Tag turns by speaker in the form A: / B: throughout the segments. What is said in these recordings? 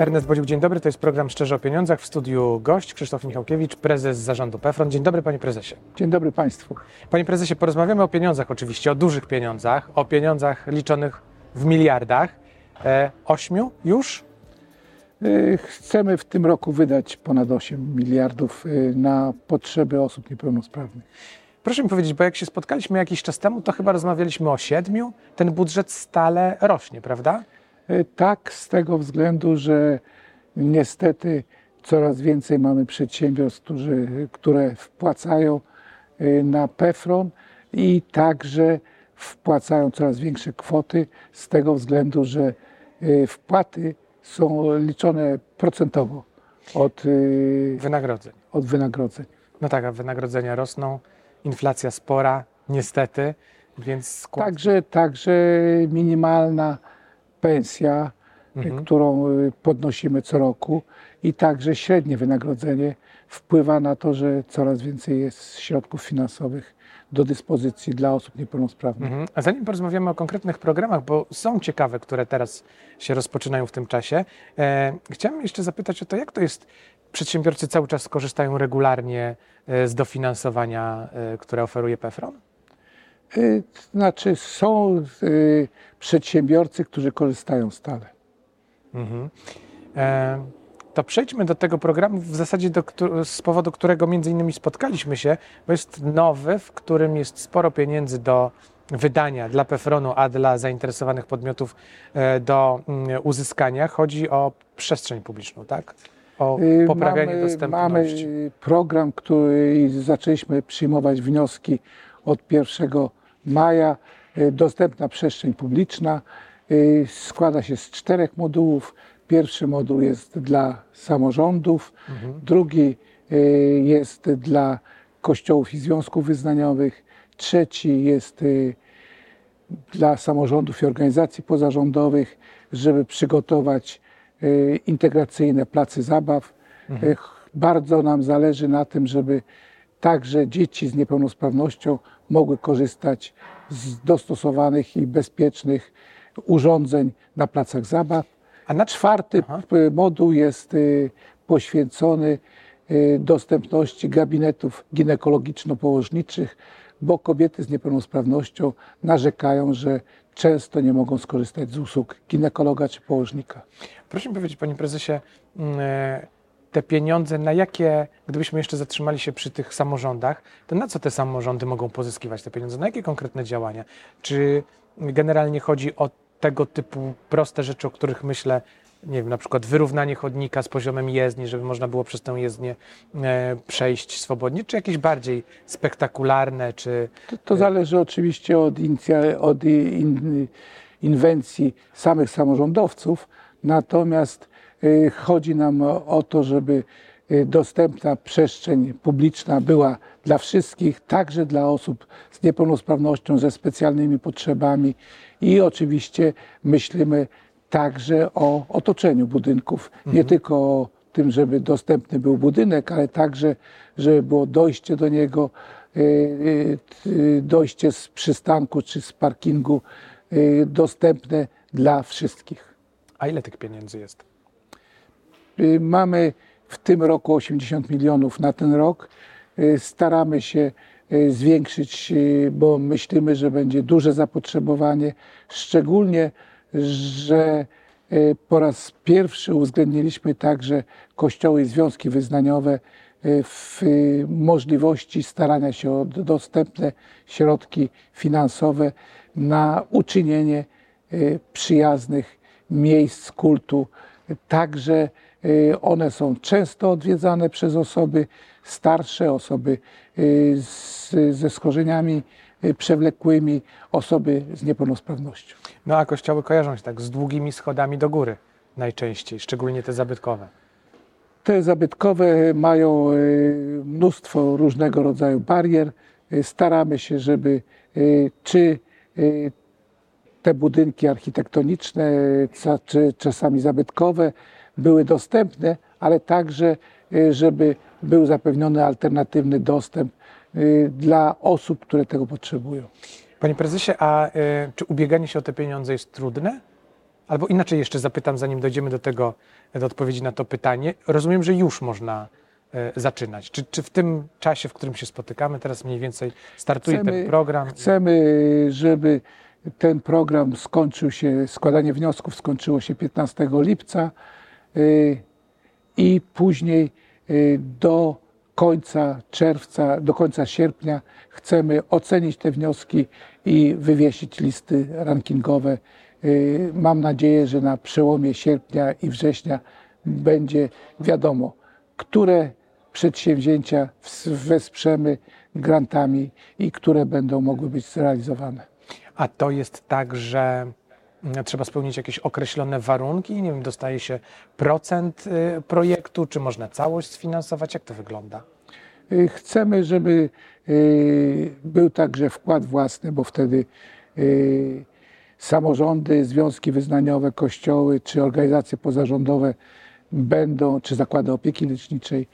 A: Ernest Bodziuk, dzień dobry. To jest program Szczerze o Pieniądzach. W studiu gość Krzysztof Michałkiewicz, prezes zarządu PEFRON. Dzień dobry, panie prezesie.
B: Dzień dobry Państwu.
A: Panie prezesie, porozmawiamy o pieniądzach oczywiście, o dużych pieniądzach, o pieniądzach liczonych w miliardach. E, ośmiu już?
B: Y, Chcemy w tym roku wydać ponad 8 miliardów y, na potrzeby osób niepełnosprawnych.
A: Proszę mi powiedzieć, bo jak się spotkaliśmy jakiś czas temu, to chyba rozmawialiśmy o siedmiu. Ten budżet stale rośnie, prawda?
B: Y, Tak, z tego względu, że niestety coraz więcej mamy przedsiębiorstw, którzy, które wpłacają y, na PEFRON i także wpłacają coraz większe kwoty z tego względu, że y, wpłaty są liczone procentowo od,
A: Wynagrodzeń.
B: od wynagrodzeń.
A: No tak, a wynagrodzenia rosną, inflacja spora, niestety, więc skład...
B: Także, także minimalna pensja,
A: Mhm.
B: y, którą y, podnosimy co roku i także średnie wynagrodzenie wpływa na to, że coraz więcej jest środków finansowych do dyspozycji dla osób niepełnosprawnych.
A: Mhm. A zanim porozmawiamy o konkretnych programach, bo są ciekawe, które teraz się rozpoczynają w tym czasie, e, chciałem jeszcze zapytać o to, jak to jest, przedsiębiorcy cały czas korzystają regularnie e, z dofinansowania, e, które oferuje PEFRON?
B: Y, Znaczy są y, przedsiębiorcy, którzy korzystają stale.
A: Mhm. E, to przejdźmy do tego programu w zasadzie do, z powodu którego między innymi spotkaliśmy się, bo jest nowy, w którym jest sporo pieniędzy do wydania dla PEFRON-u, a dla zainteresowanych podmiotów e, do mm, uzyskania. Chodzi o przestrzeń publiczną, tak? O
B: Y,
A: poprawianie
B: mamy,
A: dostępności.
B: Mamy program, który zaczęliśmy przyjmować wnioski od 1 maja. Y, Dostępna przestrzeń publiczna y, składa się z czterech modułów. Pierwszy moduł jest dla samorządów,
A: Mhm.
B: drugi y, jest dla kościołów i związków wyznaniowych, trzeci jest dla samorządów i organizacji pozarządowych, żeby przygotować integracyjne placy zabaw. Ch- Bardzo nam zależy na tym, żeby także dzieci z niepełnosprawnością mogły korzystać z dostosowanych i bezpiecznych urządzeń na placach zabaw.
A: A na
B: Czwarty
A: Aha.
B: moduł jest y, poświęcony y, dostępności gabinetów ginekologiczno-położniczych, bo kobiety z niepełnosprawnością narzekają, że często nie mogą skorzystać z usług ginekologa czy położnika.
A: Proszę mi powiedzieć, panie prezesie, mm, e, te pieniądze, na jakie, gdybyśmy jeszcze zatrzymali się przy tych samorządach, to na co te samorządy mogą pozyskiwać te pieniądze? Na jakie konkretne działania? Czy generalnie chodzi o tego typu proste rzeczy, o których myślę, nie wiem, na przykład wyrównanie chodnika z poziomem jezdni, żeby można było przez tę jezdnię e, przejść swobodnie, czy jakieś bardziej spektakularne, czy
B: To, to zależy oczywiście od, od inwencji samych samorządowców, natomiast chodzi nam o, o to, żeby y, dostępna przestrzeń publiczna była dla wszystkich, także dla osób z niepełnosprawnością, ze specjalnymi potrzebami i oczywiście myślimy także o otoczeniu budynków, nie tylko o tym, żeby dostępny był budynek, ale także, żeby było dojście do niego, y, y, y, dojście z przystanku czy z parkingu y, dostępne dla wszystkich.
A: a ile tych pieniędzy jest?
B: Y, Mamy w tym roku 80 milionów na ten rok. Y, Staramy się y, zwiększyć, bo myślimy, że będzie duże zapotrzebowanie, szczególnie, że po raz pierwszy uwzględniliśmy także kościoły i związki wyznaniowe w możliwości starania się o dostępne środki finansowe na uczynienie przyjaznych miejsc kultu. Także one są często odwiedzane przez osoby starsze, osoby y, z, ze schorzeniami y, przewlekłymi, osoby z niepełnosprawnością.
A: No a kościoły kojarzą się tak z długimi schodami do góry najczęściej, szczególnie te zabytkowe.
B: Te zabytkowe mają y, mnóstwo różnego rodzaju barier. Y, Staramy się, żeby y, czy y, te budynki architektoniczne, czy czasami zabytkowe były dostępne, ale także, y, żeby był zapewniony alternatywny dostęp y, dla osób, które tego potrzebują.
A: Panie prezesie, a y, czy ubieganie się o te pieniądze jest trudne? albo inaczej jeszcze zapytam, zanim dojdziemy do tego, do odpowiedzi na to pytanie. Rozumiem, że już można zaczynać. Czy, czy w tym czasie, w którym się spotykamy, teraz mniej więcej startuje
B: Chcemy-
A: ten program?
B: Chcemy, żeby ten program skończył się, składanie wniosków skończyło się 15 lipca i później y, do końca czerwca, do końca sierpnia chcemy ocenić te wnioski i wywiesić listy rankingowe. Y, Mam nadzieję, że na przełomie sierpnia i września będzie wiadomo, które przedsięwzięcia wesprzemy grantami i które będą mogły być zrealizowane.
A: A to jest tak, że trzeba spełnić jakieś określone warunki? Nie wiem, dostaje się procent y, projektu, czy można całość sfinansować? Jak to wygląda?
B: Y, Chcemy, żeby y, był także wkład własny, bo wtedy samorządy, związki wyznaniowe, kościoły czy organizacje pozarządowe będą, czy zakłady opieki leczniczej,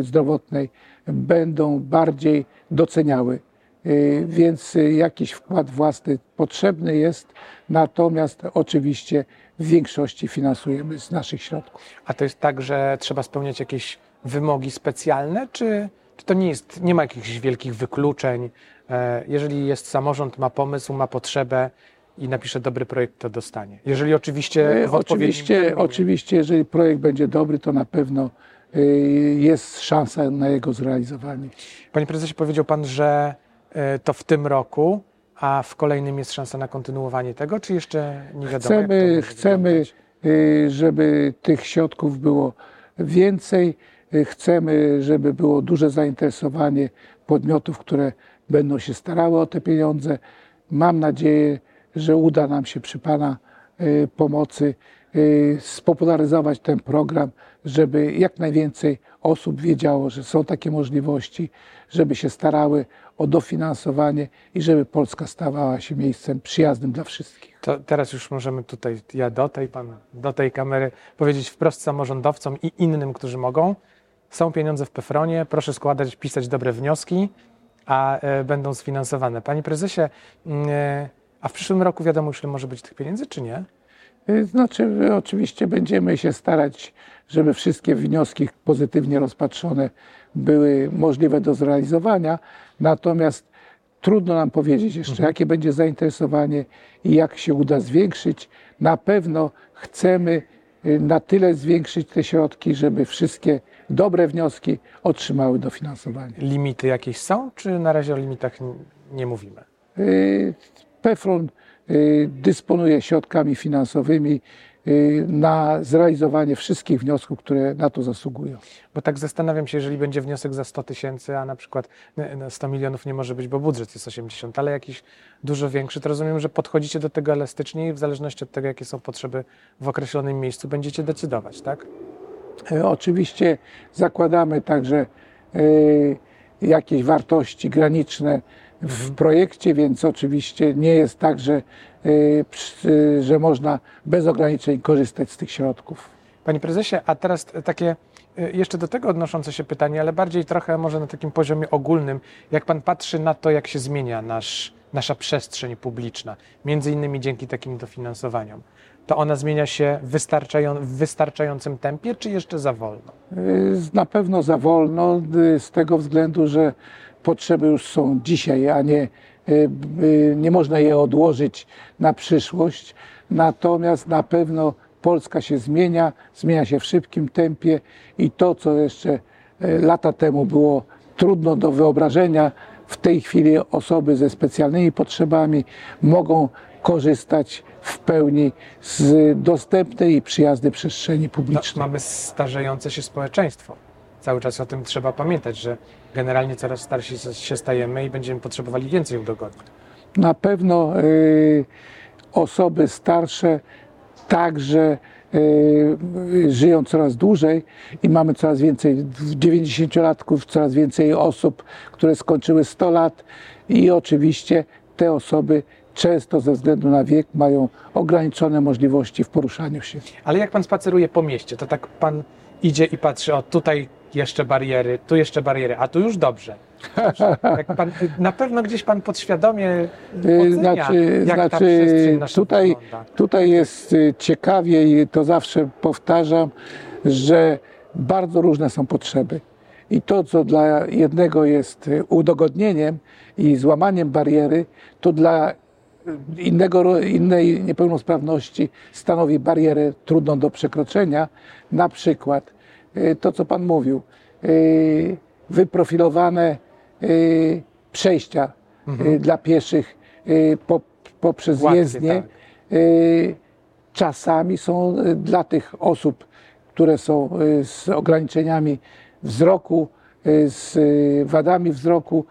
B: zdrowotnej, będą bardziej doceniały. Y, Więc y, jakiś wkład własny potrzebny jest, natomiast oczywiście w większości finansujemy z naszych środków.
A: A to jest tak, że trzeba spełniać jakieś wymogi specjalne, czy, czy to nie jest, nie ma jakichś wielkich wykluczeń? E, Jeżeli jest samorząd, ma pomysł, ma potrzebę i napisze dobry projekt, to dostanie. Jeżeli oczywiście
B: E, Oczywiście, oczywiście, jeżeli projekt będzie dobry, to na pewno y, jest szansa na jego zrealizowanie.
A: Panie prezesie, powiedział pan, że to w tym roku, a w kolejnym jest szansa na kontynuowanie tego, czy jeszcze nie wiadomo?
B: Chcemy, chcemy
A: wyglądać?
B: y, żeby tych środków było więcej. Y, Chcemy, żeby było duże zainteresowanie podmiotów, które będą się starały o te pieniądze. Mam nadzieję, że uda nam się przy Pana y, pomocy spopularyzować ten program, żeby jak najwięcej osób wiedziało, że są takie możliwości, żeby się starały o dofinansowanie i żeby Polska stawała się miejscem przyjaznym dla wszystkich.
A: To teraz już możemy tutaj, ja do tej, pan do tej kamery, powiedzieć wprost samorządowcom i innym, którzy mogą. Są pieniądze w PFRONie, proszę składać, pisać dobre wnioski, a e, będą sfinansowane. Panie prezesie, mm, e, a w przyszłym roku wiadomo już, ile może być tych pieniędzy, czy nie?
B: Y, Znaczy, y, oczywiście będziemy się starać, żeby wszystkie wnioski pozytywnie rozpatrzone były możliwe do zrealizowania, natomiast trudno nam powiedzieć jeszcze, jakie będzie zainteresowanie i jak się uda zwiększyć. Na pewno chcemy y, na tyle zwiększyć te środki, żeby wszystkie dobre wnioski otrzymały dofinansowanie.
A: Limity jakieś są, czy na razie o limitach nie mówimy?
B: PEFRON dysponuje środkami finansowymi y, na zrealizowanie wszystkich wniosków, które na to zasługują.
A: Bo tak zastanawiam się, jeżeli będzie wniosek za 100 tysięcy, a na przykład e, no, 100 milionów nie może być, bo budżet jest 80, ale jakiś dużo większy, to rozumiem, że podchodzicie do tego elastycznie i w zależności od tego, jakie są potrzeby w określonym miejscu, będziecie decydować, tak?
B: Oczywiście zakładamy także e, jakieś wartości graniczne w projekcie, więc oczywiście nie jest tak, że, przy- że można bez ograniczeń korzystać z tych środków.
A: Panie prezesie, a teraz takie y, jeszcze do tego odnoszące się pytanie, ale bardziej trochę może na takim poziomie ogólnym. Jak pan patrzy na to, jak się zmienia nasz, nasza przestrzeń publiczna, między innymi dzięki takim dofinansowaniom, to ona zmienia się w wystarczającym tempie, czy jeszcze za wolno?
B: Y, Na pewno za wolno, y, z tego względu, że potrzeby już są dzisiaj, a nie, y, y, nie można je odłożyć na przyszłość. Natomiast na pewno Polska się zmienia, zmienia się w szybkim tempie i to, co jeszcze lata temu było trudno do wyobrażenia, w tej chwili osoby ze specjalnymi potrzebami mogą korzystać w pełni z dostępnej i przyjaznej przestrzeni
A: No,
B: publicznej.
A: mamy starzejące się społeczeństwo. Cały czas o tym trzeba pamiętać, że generalnie coraz starsi się stajemy i będziemy potrzebowali więcej udogodnień.
B: Na pewno y, osoby starsze także y, żyją coraz dłużej i mamy coraz więcej 90-latków, coraz więcej osób, które skończyły 100 lat i oczywiście te osoby często ze względu na wiek mają ograniczone możliwości w poruszaniu się.
A: Ale jak pan spaceruje po mieście, to tak pan idzie i patrzy, o tutaj jeszcze bariery, tu jeszcze bariery, a tu już dobrze. Pan, na pewno gdzieś pan podświadomie ocenia,
B: Znaczy,
A: jak ta
B: znaczy
A: przestrzeń nasza
B: tutaj,
A: wygląda.
B: tutaj jest y, ciekawie i to zawsze powtarzam, że bardzo różne są potrzeby. I to, co dla jednego jest y, udogodnieniem i złamaniem bariery, to dla y, innego, innej niepełnosprawności stanowi barierę trudną do przekroczenia. Na przykład y, to, co Pan mówił, y, wyprofilowane y, przejścia y, dla pieszych po, poprzez
A: Gładkie,
B: jezdnie
A: tak.
B: czasami są dla tych osób, które są z ograniczeniami wzroku, z wadami wzroku,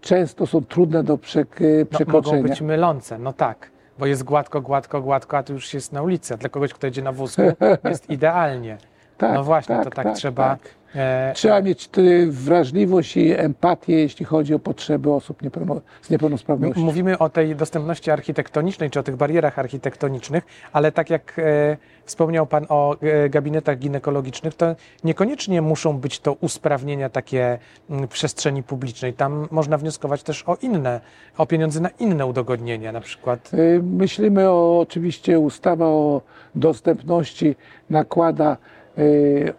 B: często są trudne do przek- y,
A: No, mogą
B: przekroczenia.
A: być mylące, no tak, bo jest gładko, gładko, gładko, a tu już jest na ulicy, a dla kogoś, kto jedzie na wózku, jest idealnie.
B: Tak,
A: no właśnie,
B: tak,
A: to tak,
B: tak,
A: trzeba...
B: tak.
A: E,
B: Trzeba mieć y, wrażliwość i empatię, jeśli chodzi o potrzeby osób niepełno, z niepełnosprawnością.
A: Mówimy o tej dostępności architektonicznej, czy o tych barierach architektonicznych, ale tak jak e, wspomniał Pan o e, gabinetach ginekologicznych, to niekoniecznie muszą być to usprawnienia takie m, przestrzeni publicznej. Tam można wnioskować też o inne, o pieniądze na inne udogodnienia, na przykład
B: Myślimy o, oczywiście, ustawa o dostępności nakłada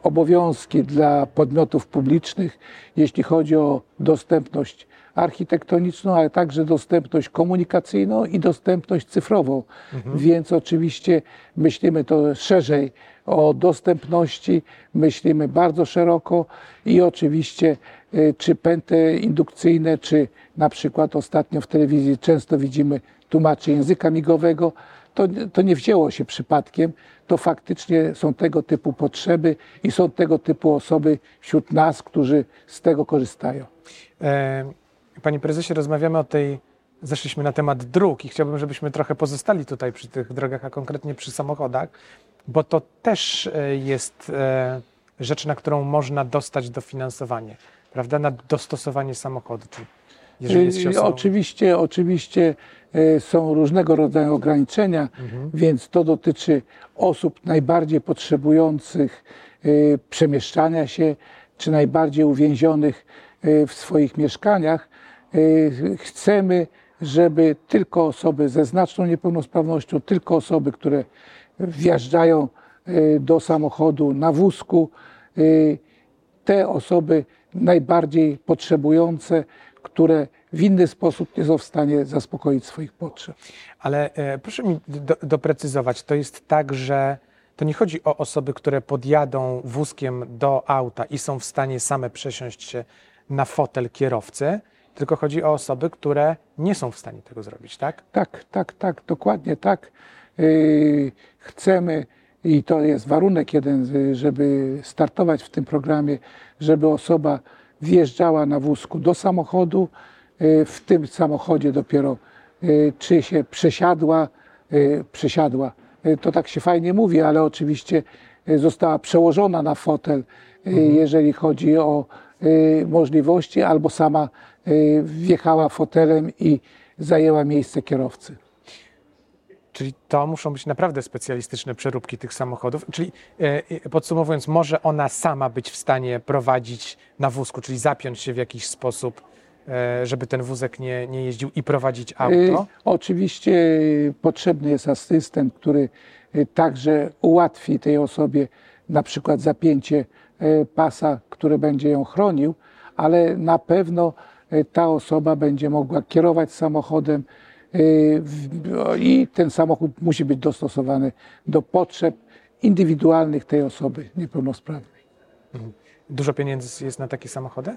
B: obowiązki dla podmiotów publicznych, jeśli chodzi o dostępność architektoniczną, ale także dostępność komunikacyjną i dostępność cyfrową. Więc oczywiście myślimy to szerzej o dostępności, myślimy bardzo szeroko i oczywiście y, czy pęty indukcyjne, czy na przykład ostatnio w telewizji często widzimy tłumaczy języka migowego, to, to nie wzięło się przypadkiem, to faktycznie są tego typu potrzeby i są tego typu osoby wśród nas, którzy z tego korzystają.
A: E, Panie prezesie, rozmawiamy o tej. Zeszliśmy na temat dróg i chciałbym, żebyśmy trochę pozostali tutaj przy tych drogach, a konkretnie przy samochodach, bo to też e, jest e, rzecz, na którą można dostać dofinansowanie, prawda? Na dostosowanie samochodu. Czyli jeżeli jest
B: Y, Oczywiście, oczywiście e, są różnego rodzaju ograniczenia, więc to dotyczy osób najbardziej potrzebujących e, przemieszczania się, czy najbardziej uwięzionych w swoich mieszkaniach. Chcemy, żeby tylko osoby ze znaczną niepełnosprawnością, tylko osoby, które wjeżdżają do samochodu na wózku, te osoby najbardziej potrzebujące, które w inny sposób nie są w stanie zaspokoić swoich potrzeb.
A: Ale e, proszę mi do, doprecyzować, to jest tak, że to nie chodzi o osoby, które podjadą wózkiem do auta i są w stanie same przesiąść się na fotel kierowcy, tylko chodzi o osoby, które nie są w stanie tego zrobić, tak?
B: Tak, tak, tak, dokładnie tak. Yy, Chcemy, i to jest warunek jeden, żeby startować w tym programie, żeby osoba wjeżdżała na wózku do samochodu, yy, w tym samochodzie dopiero yy, czy się przesiadła, yy, przesiadła, to tak się fajnie mówi, ale oczywiście została przełożona na fotel, yy, jeżeli chodzi o możliwości, albo sama wjechała fotelem i zajęła miejsce kierowcy.
A: Czyli to muszą być naprawdę specjalistyczne przeróbki tych samochodów. Czyli e, e, podsumowując, może ona sama być w stanie prowadzić na wózku, czyli zapiąć się w jakiś sposób, e, żeby ten wózek nie, nie jeździł i prowadzić auto.
B: Oczywiście potrzebny jest asystent, który także ułatwi tej osobie na przykład zapięcie pasa, który będzie ją chronił, ale na pewno ta osoba będzie mogła kierować samochodem i ten samochód musi być dostosowany do potrzeb indywidualnych tej osoby niepełnosprawnej.
A: Dużo pieniędzy jest na takie samochody?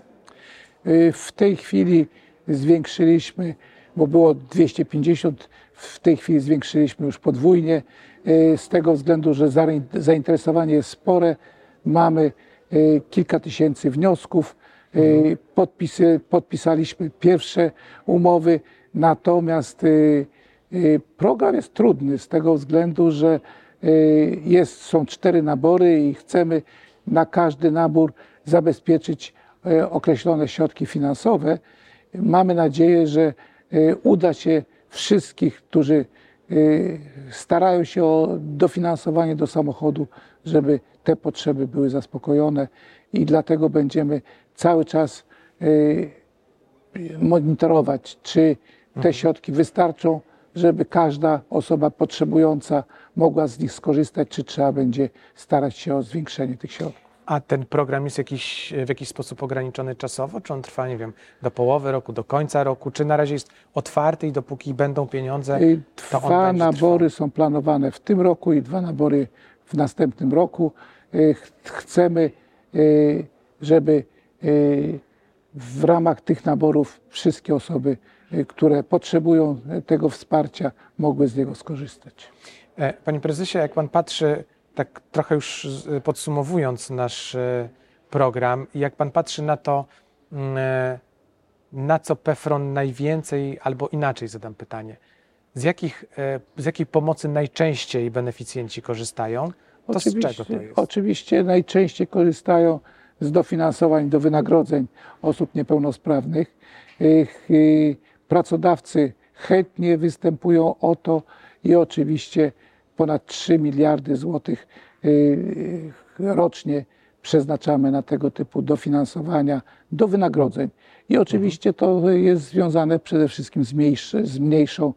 B: Y, W tej chwili zwiększyliśmy, bo było 250, w tej chwili zwiększyliśmy już podwójnie, y, z tego względu, że zain- zainteresowanie jest spore. Mamy y, kilka tysięcy wniosków. Y, Podpisy, podpisaliśmy pierwsze umowy, natomiast y, y, program jest trudny z tego względu, że y, jest, są cztery nabory i chcemy na każdy nabór zabezpieczyć określone środki finansowe. Mamy nadzieję, że uda się wszystkich, którzy starają się o dofinansowanie do samochodu, żeby te potrzeby były zaspokojone i dlatego będziemy cały czas monitorować, czy te środki wystarczą, żeby każda osoba potrzebująca mogła z nich skorzystać, czy trzeba będzie starać się o zwiększenie tych środków.
A: A ten program jest jakiś, w jakiś sposób ograniczony czasowo? Czy on trwa, nie wiem, do połowy roku, do końca roku? Czy na razie jest otwarty i dopóki będą pieniądze, to on
B: Dwa
A: będzie
B: nabory
A: trwał?
B: są planowane w tym roku i dwa nabory w następnym roku. Y, ch- Chcemy, y, żeby y, w ramach tych naborów wszystkie osoby, y, które potrzebują tego wsparcia, mogły z niego skorzystać.
A: E, Panie prezesie, jak pan patrzy, tak trochę już podsumowując nasz e, program, jak pan patrzy na to, mm, e, na co PEFRON najwięcej, albo inaczej zadam pytanie, z, jakich, z jakiej pomocy najczęściej beneficjenci korzystają, to z czego to jest?
B: Oczywiście najczęściej korzystają z dofinansowań do wynagrodzeń osób niepełnosprawnych. Y, Pracodawcy chętnie występują o to i oczywiście ponad 3 miliardy złotych y, rocznie przeznaczamy na tego typu dofinansowania do wynagrodzeń. I oczywiście to jest związane przede wszystkim z, mniejszy, z mniejszą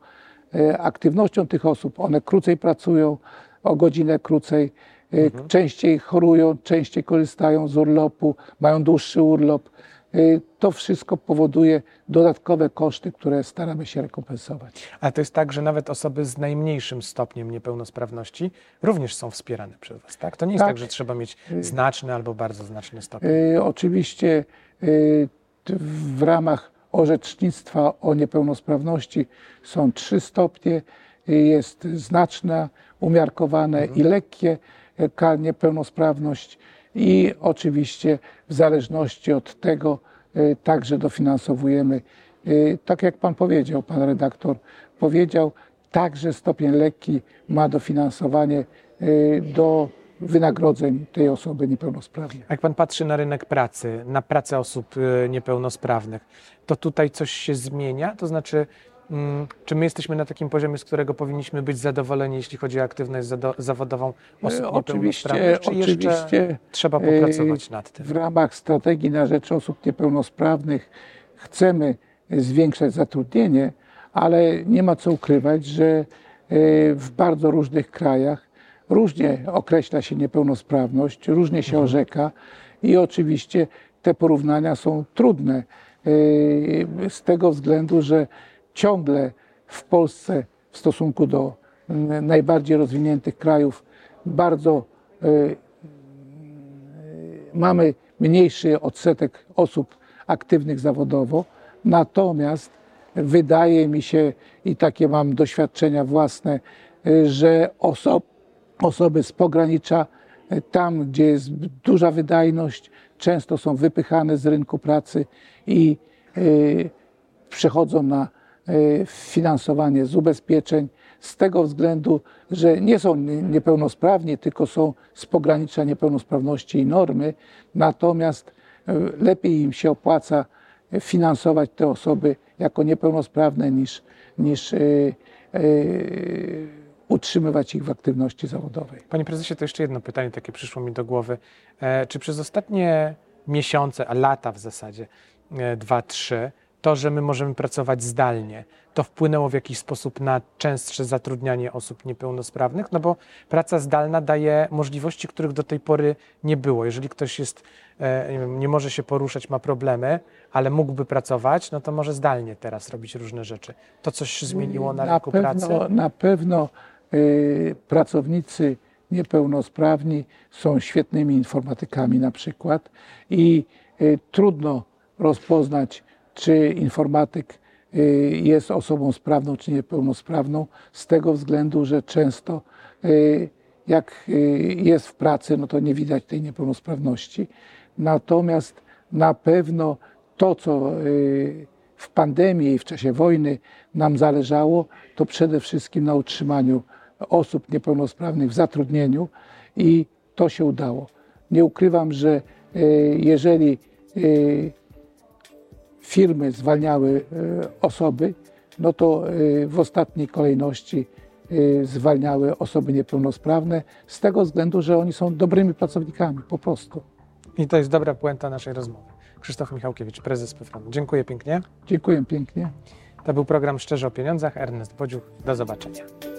B: e, aktywnością tych osób. One krócej pracują, o godzinę krócej, e, częściej chorują, częściej korzystają z urlopu, mają dłuższy urlop. E, To wszystko powoduje dodatkowe koszty, które staramy się rekompensować.
A: Ale to jest tak, że nawet osoby z najmniejszym stopniem niepełnosprawności również są wspierane przez Was, tak? To nie jest tak,
B: Tak.
A: że trzeba mieć znaczny albo bardzo znaczny stopień.
B: E, Oczywiście w ramach orzecznictwa o niepełnosprawności są trzy stopnie. Jest znaczna, umiarkowane i lekkie niepełnosprawność i oczywiście w zależności od tego e, także dofinansowujemy. E, Tak jak pan powiedział, pan redaktor powiedział, także stopień lekki ma dofinansowanie e, do wynagrodzeń tej osoby niepełnosprawnej.
A: Jak Pan patrzy na rynek pracy, na pracę osób niepełnosprawnych, to tutaj coś się zmienia? To znaczy, czy my jesteśmy na takim poziomie, z którego powinniśmy być zadowoleni, jeśli chodzi o aktywność zawodową osób
B: E, Oczywiście,
A: niepełnosprawnych, czy
B: oczywiście.
A: trzeba
B: e,
A: popracować nad tym?
B: w ramach strategii na rzecz osób niepełnosprawnych chcemy zwiększać zatrudnienie, ale nie ma co ukrywać, że e, w bardzo różnych krajach różnie określa się niepełnosprawność, różnie się orzeka i oczywiście te porównania są trudne e, z tego względu, że ciągle w Polsce w stosunku do najbardziej rozwiniętych krajów bardzo e, mamy mniejszy odsetek osób aktywnych zawodowo, natomiast wydaje mi się, i takie mam doświadczenia własne, y, że oso- osoby z pogranicza, tam gdzie jest duża wydajność, często są wypychane z rynku pracy i y, przechodzą na finansowanie z ubezpieczeń z tego względu, że nie są nie- niepełnosprawni, tylko są z pogranicza niepełnosprawności i normy, natomiast y, lepiej im się opłaca finansować te osoby jako niepełnosprawne niż, niż y, y, utrzymywać ich w aktywności zawodowej.
A: Panie prezesie, to jeszcze jedno pytanie takie przyszło mi do głowy. E, Czy przez ostatnie miesiące, a lata w zasadzie, e, dwa, trzy, to, że my możemy pracować zdalnie, to wpłynęło w jakiś sposób na częstsze zatrudnianie osób niepełnosprawnych? No bo praca zdalna daje możliwości, których do tej pory nie było. Jeżeli ktoś jest, e, nie, może się poruszać, ma problemy, ale mógłby pracować, no to może zdalnie teraz robić różne rzeczy. To coś się zmieniło na, rynku
B: pewno,
A: pracy?
B: Na pewno y, pracownicy niepełnosprawni są świetnymi informatykami na przykład i y, trudno rozpoznać, czy informatyk y, jest osobą sprawną czy niepełnosprawną, z tego względu, że często y, jak y, jest w pracy, no to nie widać tej niepełnosprawności. Natomiast na pewno to, co w pandemii i w czasie wojny nam zależało, to przede wszystkim na utrzymaniu osób niepełnosprawnych w zatrudnieniu i to się udało. Nie ukrywam, że jeżeli firmy zwalniały y, osoby, no to y, w ostatniej kolejności y, zwalniały osoby niepełnosprawne z tego względu, że oni są dobrymi pracownikami po prostu.
A: I to jest dobra puenta naszej rozmowy. Krzysztof Michałkiewicz, prezes PFRON. Dziękuję pięknie.
B: Dziękuję pięknie.
A: To był program Szczerze o Pieniądzach. Ernest Bodziuch. Do zobaczenia.